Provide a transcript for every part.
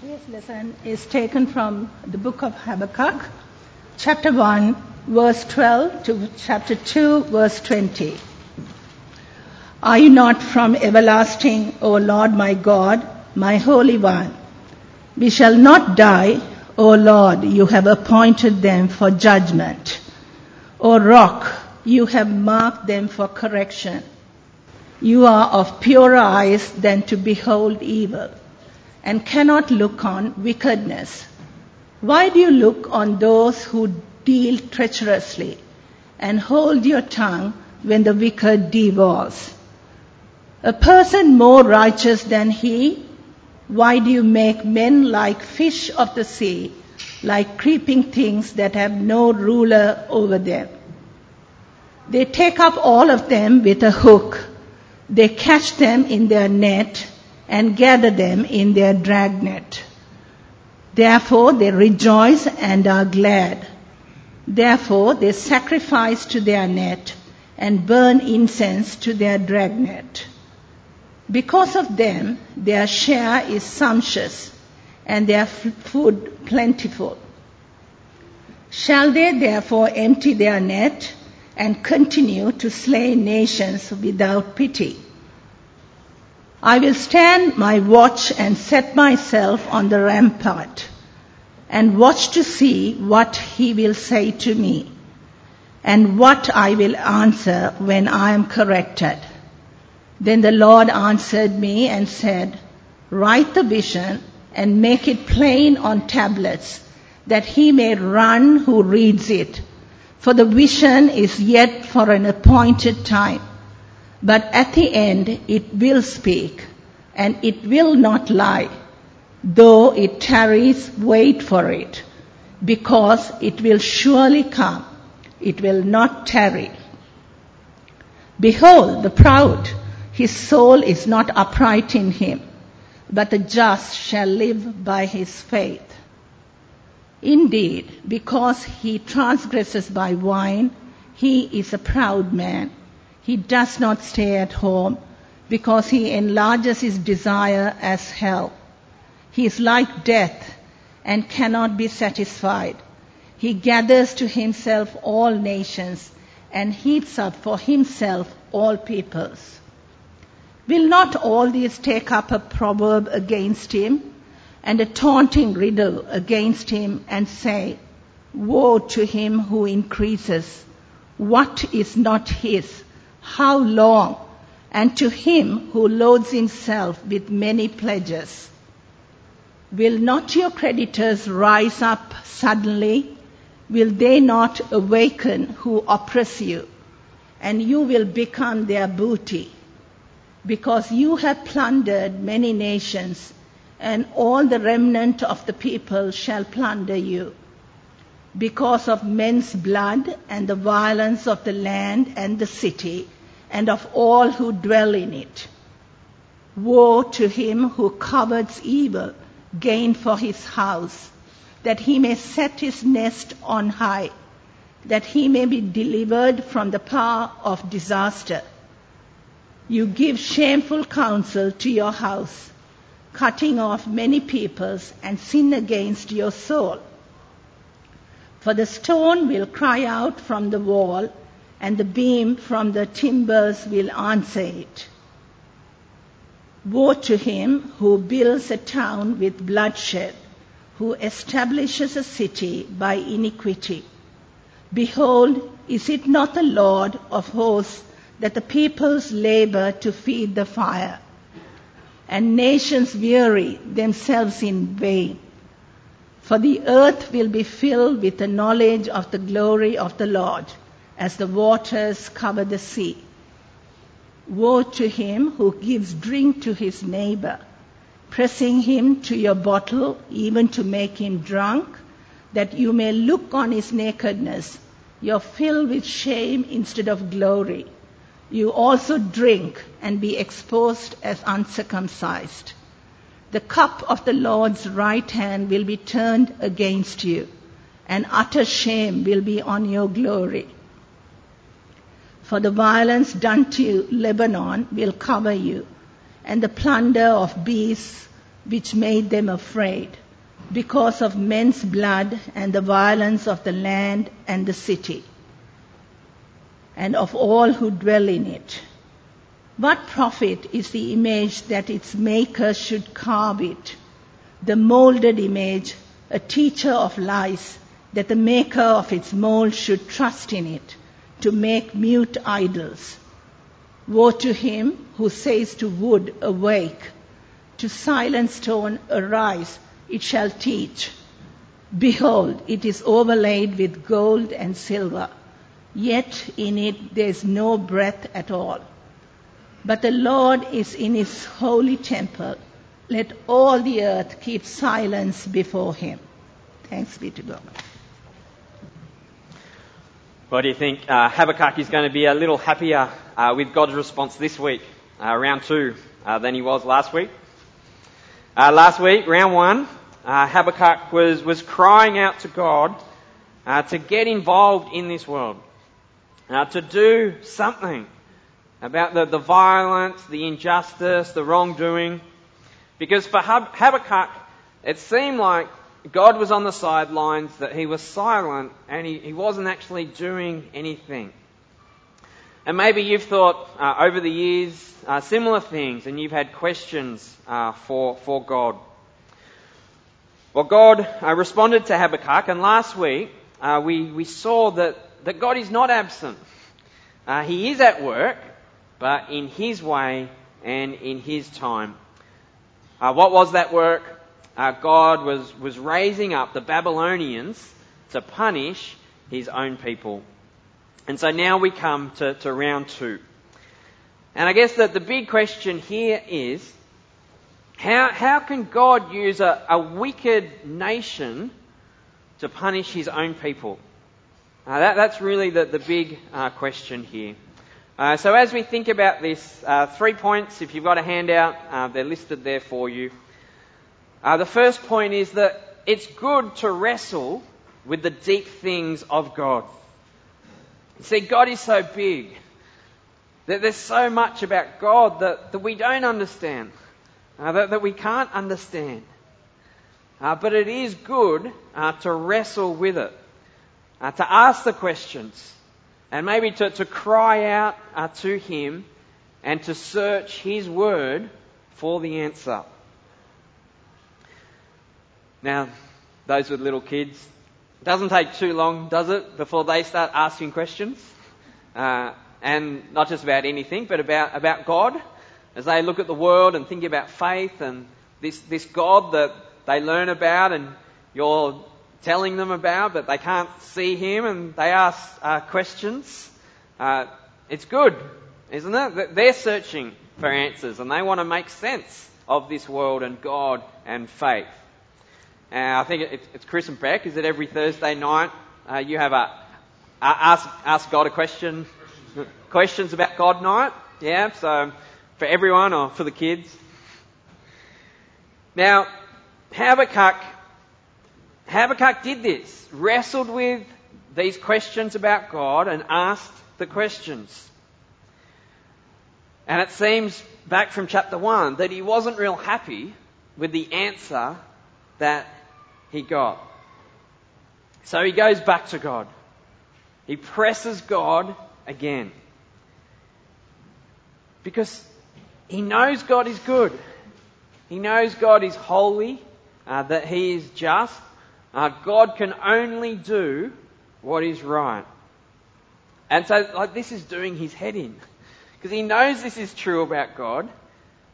Today's lesson is taken from the book of Habakkuk, chapter 1, verse 12 to chapter 2, verse 20. Are you not from everlasting, O Lord my God, my Holy One? We shall not die, O Lord, you have appointed them for judgment. O Rock, you have marked them for correction. You are of purer eyes than to behold evil and cannot look on wickedness. Why do you look on those who deal treacherously and hold your tongue when the wicked devours? A person more righteous than he? Why do you make men like fish of the sea, like creeping things that have no ruler over them? They take up all of them with a hook. They catch them in their net and gather them in their dragnet. Therefore they rejoice and are glad. Therefore they sacrifice to their net and burn incense to their dragnet. Because of them, their share is sumptuous and their food plentiful. Shall they therefore empty their net and continue to slay nations without pity? I will stand my watch and set myself on the rampart and watch to see what he will say to me and what I will answer when I am corrected. Then the Lord answered me and said, Write the vision and make it plain on tablets that he may run who reads it. For the vision is yet for an appointed time. But at the end it will speak, and it will not lie. Though it tarries, wait for it, because it will surely come. It will not tarry. Behold, the proud, his soul is not upright in him, but the just shall live by his faith. Indeed, because he transgresses by wine, he is a proud man he does not stay at home because he enlarges his desire as hell. He is like death and cannot be satisfied. He gathers to himself all nations and heaps up for himself all peoples. Will not all these take up a proverb against him and a taunting riddle against him and say, Woe to him who increases what is not his how long? And to him who loads himself with many pledges. Will not your creditors rise up suddenly? Will they not awaken who oppress you? And you will become their booty. Because you have plundered many nations, and all the remnant of the people shall plunder you because of men's blood and the violence of the land and the city and of all who dwell in it. Woe to him who covets evil gain for his house, that he may set his nest on high, that he may be delivered from the power of disaster. You give shameful counsel to your house, cutting off many peoples and sin against your soul. For the stone will cry out from the wall, and the beam from the timbers will answer it. Woe to him who builds a town with bloodshed, who establishes a city by iniquity. Behold, is it not the Lord of hosts that the peoples labor to feed the fire, and nations weary themselves in vain? For the earth will be filled with the knowledge of the glory of the Lord as the waters cover the sea. Woe to him who gives drink to his neighbor, pressing him to your bottle even to make him drunk, that you may look on his nakedness. You're filled with shame instead of glory. You also drink and be exposed as uncircumcised the cup of the Lord's right hand will be turned against you, and utter shame will be on your glory. For the violence done to Lebanon will cover you, and the plunder of beasts which made them afraid, because of men's blood and the violence of the land and the city, and of all who dwell in it. What profit is the image that its maker should carve it? The molded image, a teacher of lies, that the maker of its mold should trust in it to make mute idols. Woe to him who says to wood, Awake, to silent stone, Arise, it shall teach. Behold, it is overlaid with gold and silver, yet in it there is no breath at all. But the Lord is in his holy temple. Let all the earth keep silence before him. Thanks be to God. What do you think? Uh, Habakkuk is going to be a little happier uh, with God's response this week, uh, round two, uh, than he was last week. Uh, last week, round one, uh, Habakkuk was, was crying out to God to get involved in this world, to do something about the, the violence, the injustice, the wrongdoing. Because for Habakkuk, it seemed like God was on the sidelines, that he was silent, and he, he wasn't actually doing anything. And maybe you've thought uh, over the years uh, similar things, and you've had questions uh, for, for God. Well, God uh, responded to Habakkuk, and last week uh, we, we saw that, that God is not absent. Uh, he is at work, but in His way and in His time. Uh, what was that work? Uh, God was, was raising up the Babylonians to punish His own people. And so now we come to, to round two. And I guess that the big question here is, how, how can God use a, a wicked nation to punish his own people? Uh, that, that's really the, the big uh, question here. Uh, so as we think about this, uh, three points, if you've got a handout, uh, they're listed there for you. Uh, the first point is that it's good to wrestle with the deep things of God. See, God is so big that there's so much about God that, that we don't understand, uh, that, that we can't understand. But it is good to wrestle with it, to ask the questions, and maybe to, to cry out uh, to Him and to search His Word for the answer. Now, those with little kids, it doesn't take too long, does it, before they start asking questions? Uh, and not just about anything, but about, about God. As they look at the world and think about faith and this, this God that they learn about and you're telling them about, but they can't see him and they ask uh, questions. Uh, it's good, isn't it? They're searching for answers and they want to make sense of this world and God and faith. I think it's Chris and Beck. Is it every Thursday night uh, you have a ask ask God a question, questions about God night? Yeah. So for everyone or for the kids. Now, Habakkuk Habakkuk did this, wrestled with these questions about God and asked the questions. And it seems back from chapter 1 that he wasn't real happy with the answer that he got. So he goes back to God. He presses God again. Because he knows God is good. He knows God is holy, uh, that he is just, uh, God can only do what is right. And so, like, this is doing his head in. Because he knows this is true about God,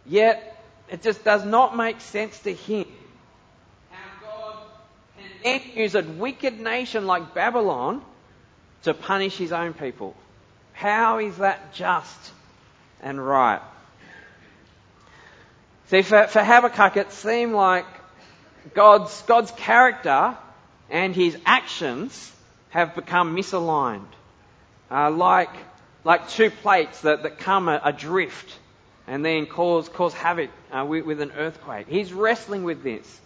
yet it just does not make sense to him how God can then use a wicked nation like Babylon to punish his own people. How is that just and right? See, for, for Habakkuk, it seemed like God's, God's character and his actions have become misaligned. Uh, like, like two plates that, that come adrift and then cause, cause havoc uh, with, with, an earthquake. He's wrestling with this.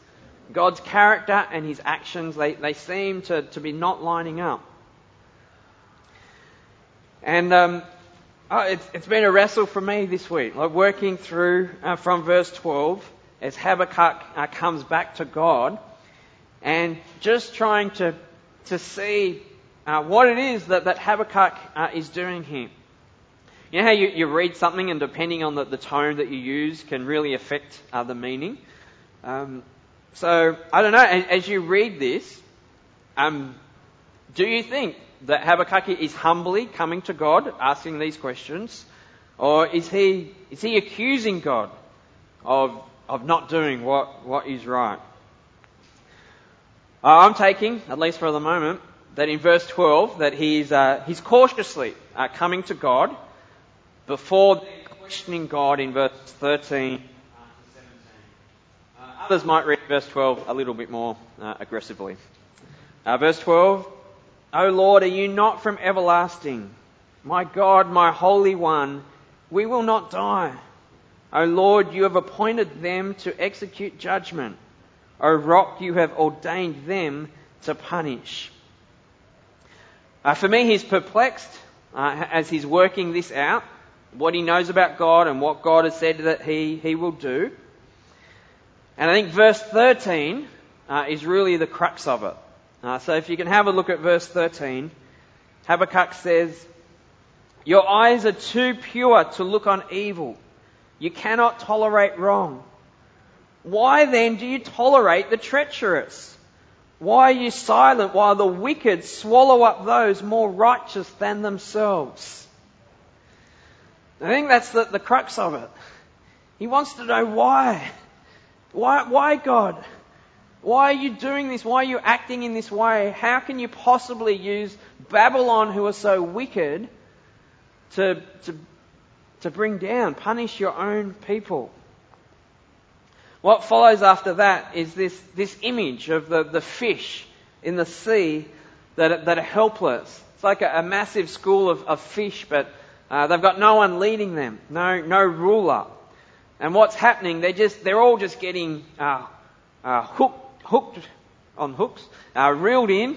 God's character and his actions, they, they seem to, to be not lining up. And um, oh, it's, it's been a wrestle for me this week, like working through uh, from verse 12 as Habakkuk uh, comes back to God and just trying to, to see uh, what it is that, that Habakkuk uh, is doing here. You know how you, you read something and depending on the, the tone that you use can really affect uh, the meaning? Um, so, I don't know, as, as you read this, um, do you think that Habakkuk is humbly coming to God, asking these questions? Or is he, is he accusing God of, of not doing what, what is right? Uh, I'm taking, at least for the moment, that in verse 12, that he's, uh, he's cautiously uh, coming to God before questioning God in verse 13 uh, others might read verse 12 a little bit more uh, aggressively. Uh, verse 12, O Lord, are you not from everlasting? My God, my Holy One, we will not die. O Lord, you have appointed them to execute judgment. O Rock, you have ordained them to punish. Uh, for me, he's perplexed uh, as he's working this out what he knows about God and what God has said that he, he will do. And I think verse 13 uh, is really the crux of it. Uh, so if you can have a look at verse 13, Habakkuk says, Your eyes are too pure to look on evil. You cannot tolerate wrong. Why then do you tolerate the treacherous? Why are you silent while the wicked swallow up those more righteous than themselves? I think that's the, the crux of it. He wants to know why. Why, why God? Why are you doing this? Why are you acting in this way? How can you possibly use Babylon, who are so wicked, to, to, to bring down, punish your own people? What follows after that is this, this image of the, the fish in the sea that are, that are helpless. It's like a, a massive school of, of fish, but uh, they've got no one leading them, no, no ruler. And what's happening, they're just, they're all just getting uh, uh, hooked, hooked on hooks, uh, reeled in,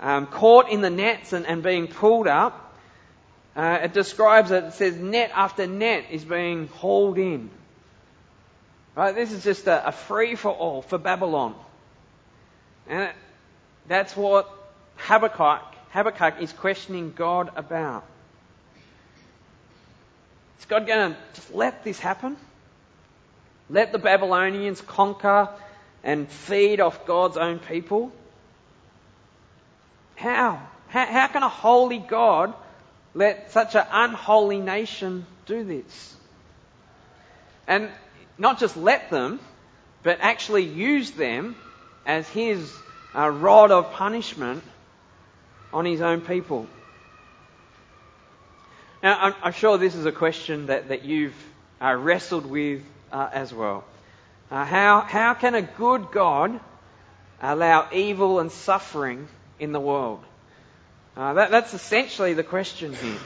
um, caught in the nets and, and being pulled up. Uh, it describes it, it says net after net is being hauled in. Right, this is just a, a free for all for Babylon. And it, that's what Habakkuk, Habakkuk is questioning God about. Is God going to just let this happen? Let the Babylonians conquer and feed off God's own people? How? How, how can a holy God let such an unholy nation do this? And not just let them, but actually use them as his uh, rod of punishment on his own people. Now, I'm, I'm sure this is a question that, that you've uh, wrestled with uh, as well. Uh, how, how can a good God allow evil and suffering in the world? Uh, that, that's essentially the question here.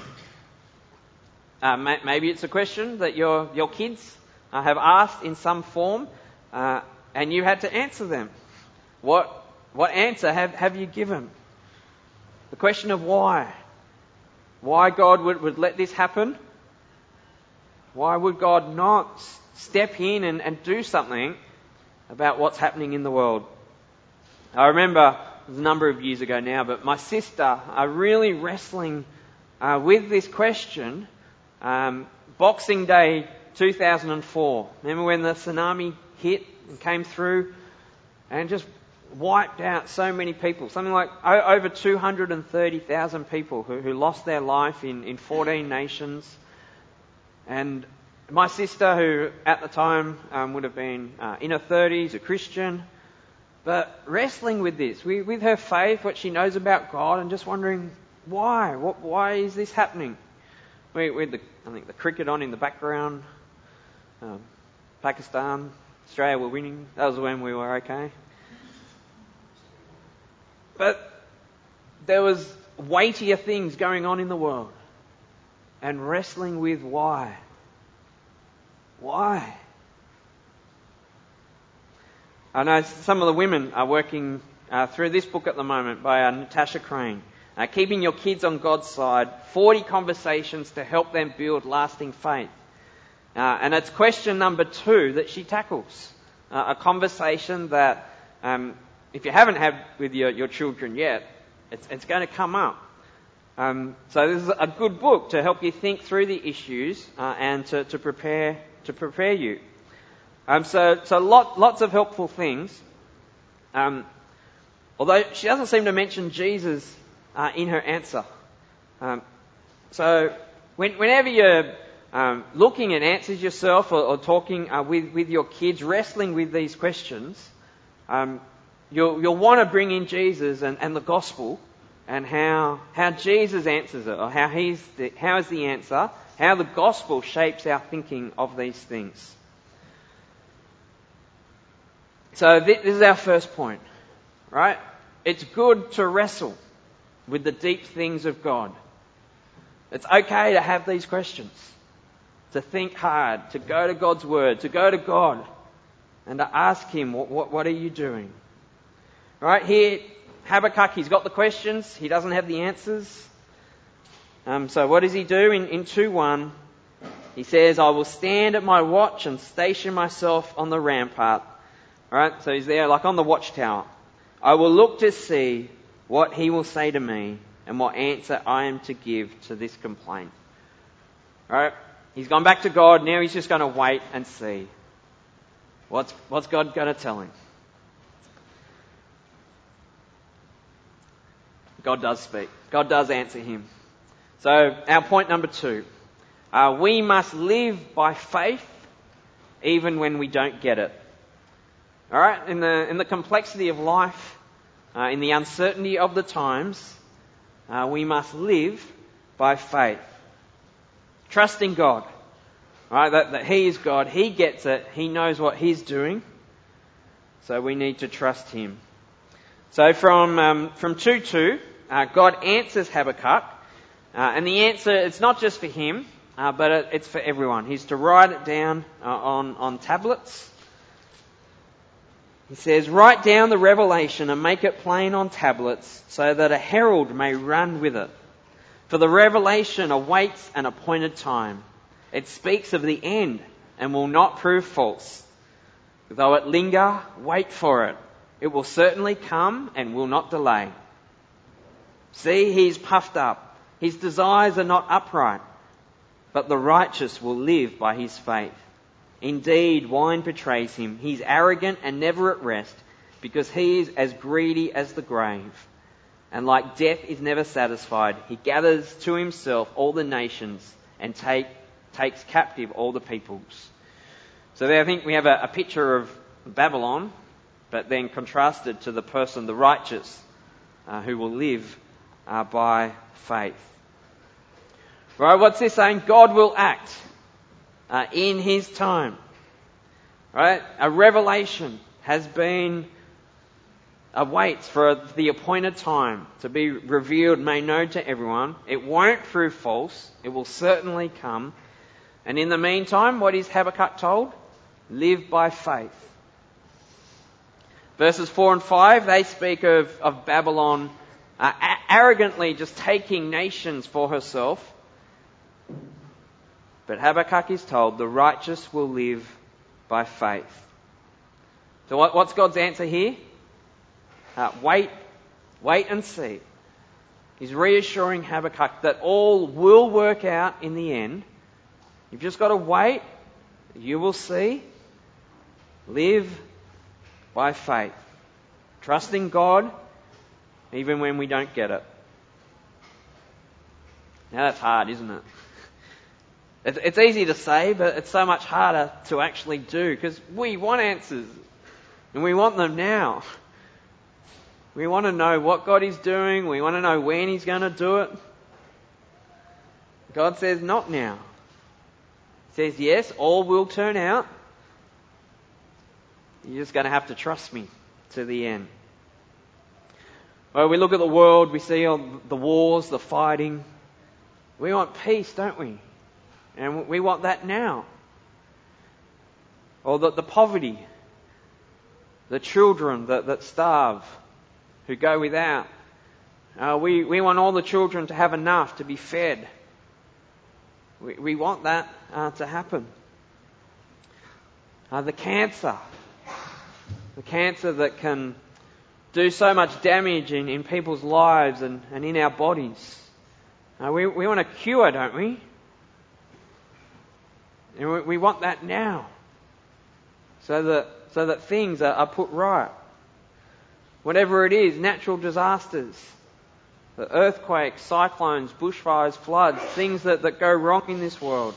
Uh, may, maybe it's a question that your, your kids uh, have asked in some form, and you had to answer them. What, what answer have, have you given? The question of why. Why God would, would let this happen? Why would God not step in and, and do something about what's happening in the world? I remember it was a number of years ago now, but my sister are really wrestling uh, with this question. Um, Boxing Day 2004. Remember when the tsunami hit and came through and just wiped out so many people. Something like over 230,000 people who, who lost their life in, in 14 nations. And my sister, who at the time um, would have been uh, in her 30s, a Christian, but wrestling with this, with, her faith, what she knows about God, and just wondering why, what, why is this happening? We, we had the, I think the cricket on in the background. Um, Pakistan, Australia were winning. That was when we were okay. But there was weightier things going on in the world and wrestling with why. Why? I know some of the women are working uh, through this book at the moment by uh, Natasha Crain. Uh, keeping your kids on God's side, 40 conversations to help them build lasting faith. Uh, and it's question number two that she tackles. Uh, a conversation that, um, if you haven't had with your, your children yet, it's, it's going to come up. Um, so this is a good book to help you think through the issues uh, and to, to, prepare to prepare you. Um, so so lot, lots of helpful things. Um, although she doesn't seem to mention Jesus uh, in her answer. Um, so when, whenever you're um, looking at answers yourself or, or talking uh, with, with your kids, wrestling with these questions, um, you'll, you'll want to bring in Jesus and, and the gospel and how, how Jesus answers it, or how, he's the, how is the answer, how the gospel shapes our thinking of these things. So this is our first point, right? It's good to wrestle with the deep things of God. It's okay to have these questions, to think hard, to go to God's Word, to go to God, and to ask Him, what, what, what are you doing? Right here, Habakkuk, he's got the questions, he doesn't have the answers. Um, so what does he do in, in 2.1? He says, I will stand at my watch and station myself on the rampart. Alright, so he's there like on the watchtower. I will look to see what he will say to me and what answer I am to give to this complaint. Alright, he's gone back to God, now he's just going to wait and see. What's, what's God going to tell him? God does speak. God does answer him. So, our point number two. Uh, we must live by faith even when we don't get it. Alright? In the, in the complexity of life, uh, in the uncertainty of the times, uh, we must live by faith. Trusting God. Right? That, that He is God. He gets it. He knows what He's doing. So we need to trust Him. So from, um, from 2 2, uh, God answers Habakkuk. Uh, and the answer, it's not just for him, uh, but it, it's for everyone. He's to write it down uh, on, on tablets. He says, Write down the revelation and make it plain on tablets so that a herald may run with it. For the revelation awaits an appointed time. It speaks of the end and will not prove false. Though it linger, wait for it. It will certainly come and will not delay. See, he is puffed up. His desires are not upright, but the righteous will live by his faith. Indeed, wine betrays him. He's arrogant and never at rest, because he is as greedy as the grave. And like death is never satisfied, he gathers to himself all the nations and take, takes captive all the peoples. So there I think we have a, a picture of Babylon, but then contrasted to the person, the righteous, uh, who will live uh, by faith. Right, what's this saying? God will act uh, in His time. Right? A revelation has been awaits for the appointed time to be revealed, made known to everyone. It won't prove false. It will certainly come. And in the meantime, what is Habakkuk told? Live by faith. Verses 4 and 5, they speak of, of Babylon uh, arrogantly just taking nations for herself. But Habakkuk is told the righteous will live by faith. So what, what's God's answer here? Uh, wait, wait and see. He's reassuring Habakkuk that all will work out in the end. You've just got to wait. You will see. Live by faith. Trusting God even when we don't get it. Now that's hard, isn't it? It's easy to say, but it's so much harder to actually do because we want answers and we want them now. We want to know what God is doing. We want to know when He's going to do it. God says, not now. He says, yes, all will turn out. You're just going to have to trust me to the end. Well, we look at the world, we see all the wars, the fighting. We want peace, don't we? And we want that now. Or the, the poverty, the children that, that starve, who go without. Uh, we, we want all the children to have enough to be fed. We, we want that uh, to happen. Uh, the cancer. The cancer that can do so much damage in, in people's lives and, and in our bodies. Uh, we, we want a cure, don't we? And we, want that now. So that, so that things are, are put right. Whatever it is, natural disasters, the earthquakes, cyclones, bushfires, floods, things that, that go wrong in this world.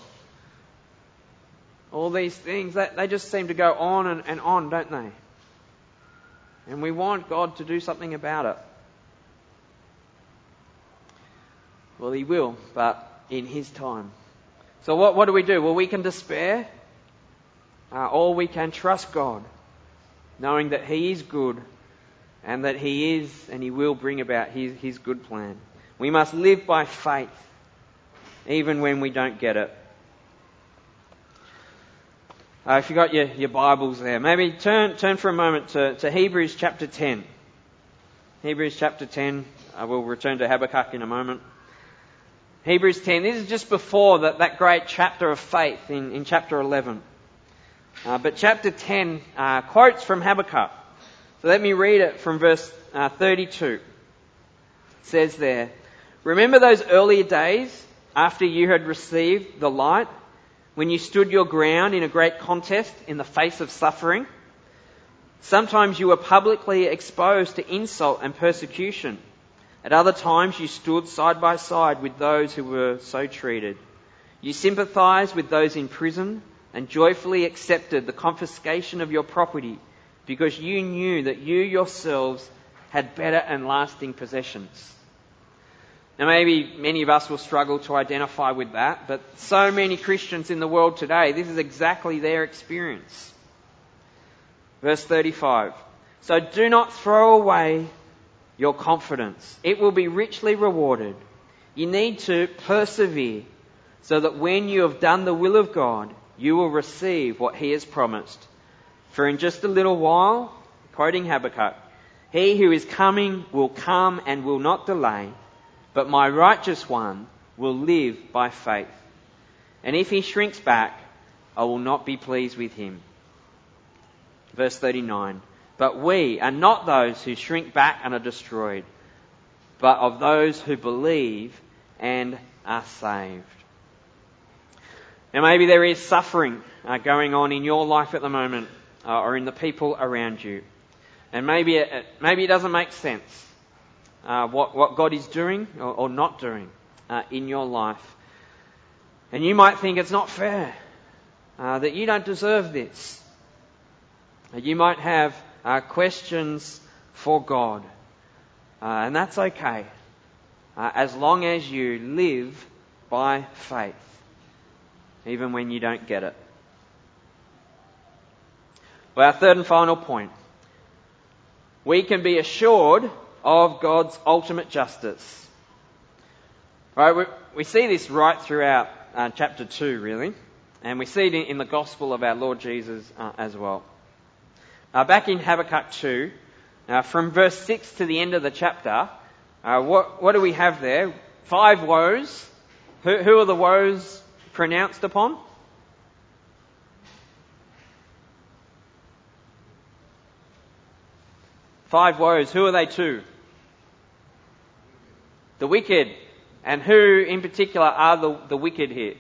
All these things, they, they just seem to go on and, and on, don't they? And we want God to do something about it. Well, He will, but in His time. So what, what do we do? Well, we can despair, uh, or we can trust God, knowing that He is good and that He is and He will bring about His, His good plan. We must live by faith, even when we don't get it. Uh, if you've got your, your Bibles there, maybe turn, turn for a moment to, to Hebrews chapter 10. Hebrews chapter 10. I will return to Habakkuk in a moment. Hebrews 10. This is just before that, that great chapter of faith in, in chapter 11. Uh, but chapter 10 uh, quotes from Habakkuk. So let me read it from verse uh, 32. It says there, Remember those earlier days after you had received the light when you stood your ground in a great contest in the face of suffering. Sometimes you were publicly exposed to insult and persecution. At other times you stood side by side with those who were so treated. You sympathized with those in prison and joyfully accepted the confiscation of your property because you knew that you yourselves had better and lasting possessions. Now, maybe many of us will struggle to identify with that, but so many Christians in the world today, this is exactly their experience. Verse 35. So do not throw away your confidence. It will be richly rewarded. You need to persevere so that when you have done the will of God, you will receive what He has promised. For in just a little while, quoting Habakkuk, He who is coming will come and will not delay but my righteous one will live by faith. And if he shrinks back, I will not be pleased with him. Verse 39. But we are not those who shrink back and are destroyed, but of those who believe and are saved. Now maybe there is suffering uh, going on in your life at the moment, uh, or in the people around you. And maybe it, maybe it doesn't make sense uh, what, what God is doing or, or not doing uh, in your life. And you might think it's not fair, uh, that you don't deserve this. You might have uh, questions for God. Uh, and that's okay, uh, as long as you live by faith, even when you don't get it. Well, our third and final point. We can be assured of God's ultimate justice. Right, we, we see this right throughout uh, chapter 2, really, and we see it in, the gospel of our Lord Jesus uh, as well. Uh, back in Habakkuk 2, uh, from verse 6 to the end of the chapter, uh, what, what do we have there? Five woes. Who, who are the woes pronounced upon? Five woes. Who are they to? The wicked. And who in particular are the, the wicked here?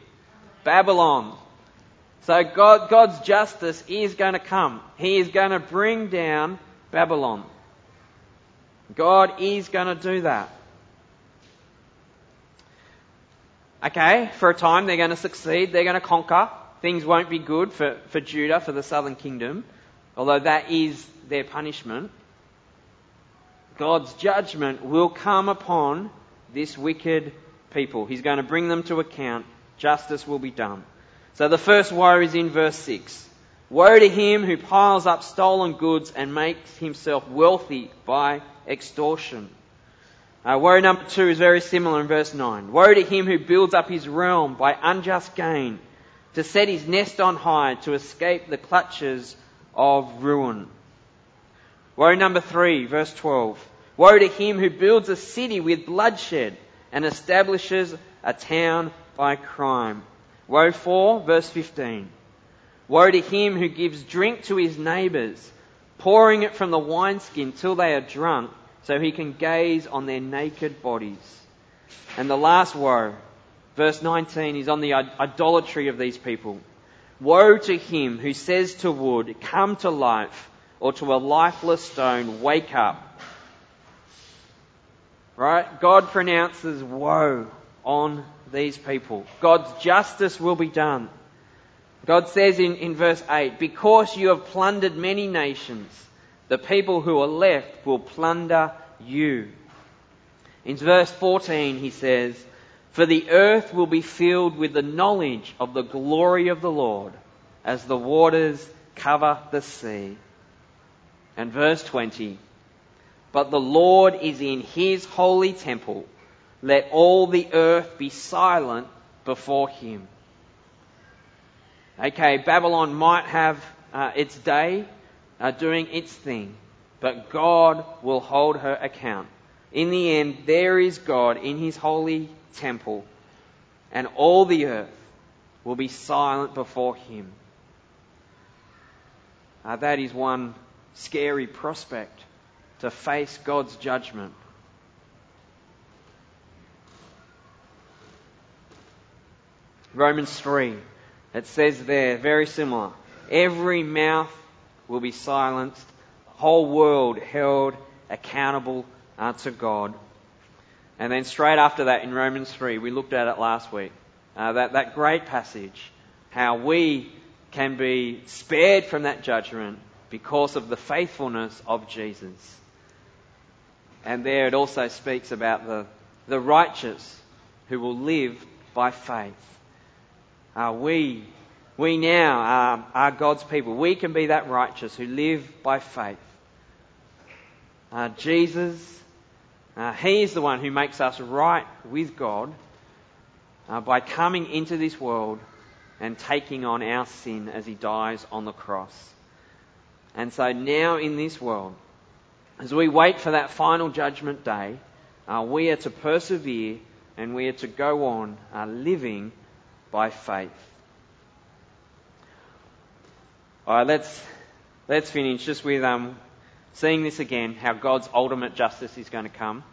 Babylon. So God, God's justice is going to come. He is going to bring down Babylon. God is going to do that. Okay, for a time they're going to succeed, they're going to conquer. Things won't be good for, for Judah, for the southern kingdom, although that is their punishment. God's judgment will come upon this wicked people. He's going to bring them to account. Justice will be done. So the first woe is in verse 6. Woe to him who piles up stolen goods and makes himself wealthy by extortion. Uh, woe number two is very similar in verse 9. Woe to him who builds up his realm by unjust gain, to set his nest on high, to escape the clutches of ruin. Woe number three, verse 12. Woe to him who builds a city with bloodshed and establishes a town by crime. Woe for, verse 15. Woe to him who gives drink to his neighbours, pouring it from the wineskin till they are drunk, so he can gaze on their naked bodies. And the last woe, verse 19, is on the idolatry of these people. Woe to him who says to wood, Come to life, or to a lifeless stone, Wake up. Right? God pronounces woe on these people. God's justice will be done. God says in, in verse 8, Because you have plundered many nations, the people who are left will plunder you. In verse 14, he says, For the earth will be filled with the knowledge of the glory of the Lord as the waters cover the sea. And verse 20, But the Lord is in his holy temple. Let all the earth be silent before him. Okay, Babylon might have uh, its day uh, doing its thing, but God will hold her account. In the end, there is God in his holy temple, and all the earth will be silent before him. Uh, that is one scary prospect to face God's judgment. Romans 3 it says there, very similar. Every mouth will be silenced, whole world held accountable uh, to God. And then straight after that in Romans 3, we looked at it last week, uh, that, that great passage, how we can be spared from that judgment because of the faithfulness of Jesus. And there it also speaks about the, the righteous who will live by faith. Uh, we, we now are, are, God's people. We can be that righteous who live by faith. Uh, Jesus, uh, He is the one who makes us right with God uh, by coming into this world and taking on our sin as He dies on the cross. And so now in this world, as we wait for that final judgment day, uh, we are to persevere and we are to go on uh, living by faith. All right, let's let's finish just with um, seeing this again, how God's ultimate justice is going to come.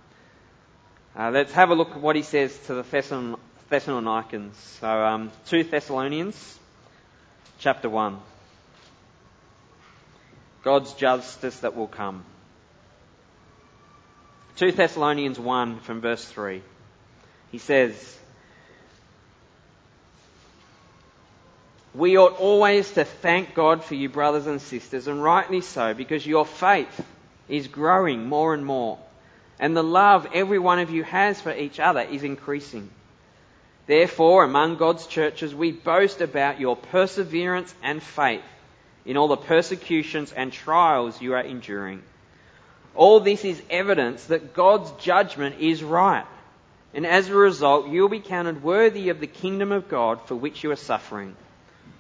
Uh, let's have a look at what he says to the Thessalon- Thessalonians. So, um, 2 Thessalonians, chapter 1. God's justice that will come. 2 Thessalonians 1 from verse 3. He says, We ought always to thank God for you, brothers and sisters, and rightly so, because your faith is growing more and more, and the love every one of you has for each other is increasing. Therefore, among God's churches, we boast about your perseverance and faith in all the persecutions and trials you are enduring. All this is evidence that God's judgment is right, and as a result, you will be counted worthy of the kingdom of God for which you are suffering.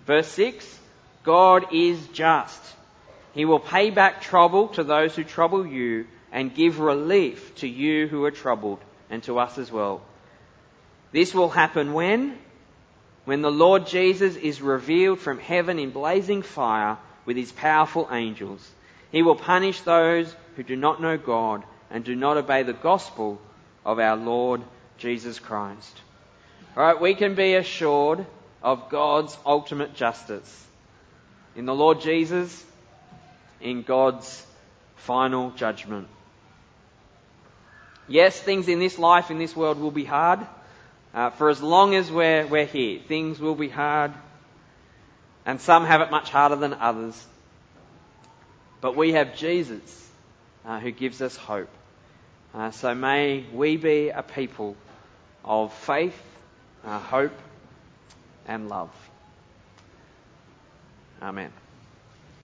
Verse 6 God is just. He will pay back trouble to those who trouble you and give relief to you who are troubled and to us as well. This will happen when? When the Lord Jesus is revealed from heaven in blazing fire with his powerful angels. He will punish those who do not know God and do not obey the gospel of our Lord Jesus Christ. Alright, we can be assured of God's ultimate justice. In the Lord Jesus, in God's final judgment. Yes, things in this life, in this world, will be hard. Uh, for as long as we're, we're here, things will be hard. And some have it much harder than others. But we have Jesus uh, who gives us hope. Uh, so may we be a people of faith, uh, hope, and love. Amen.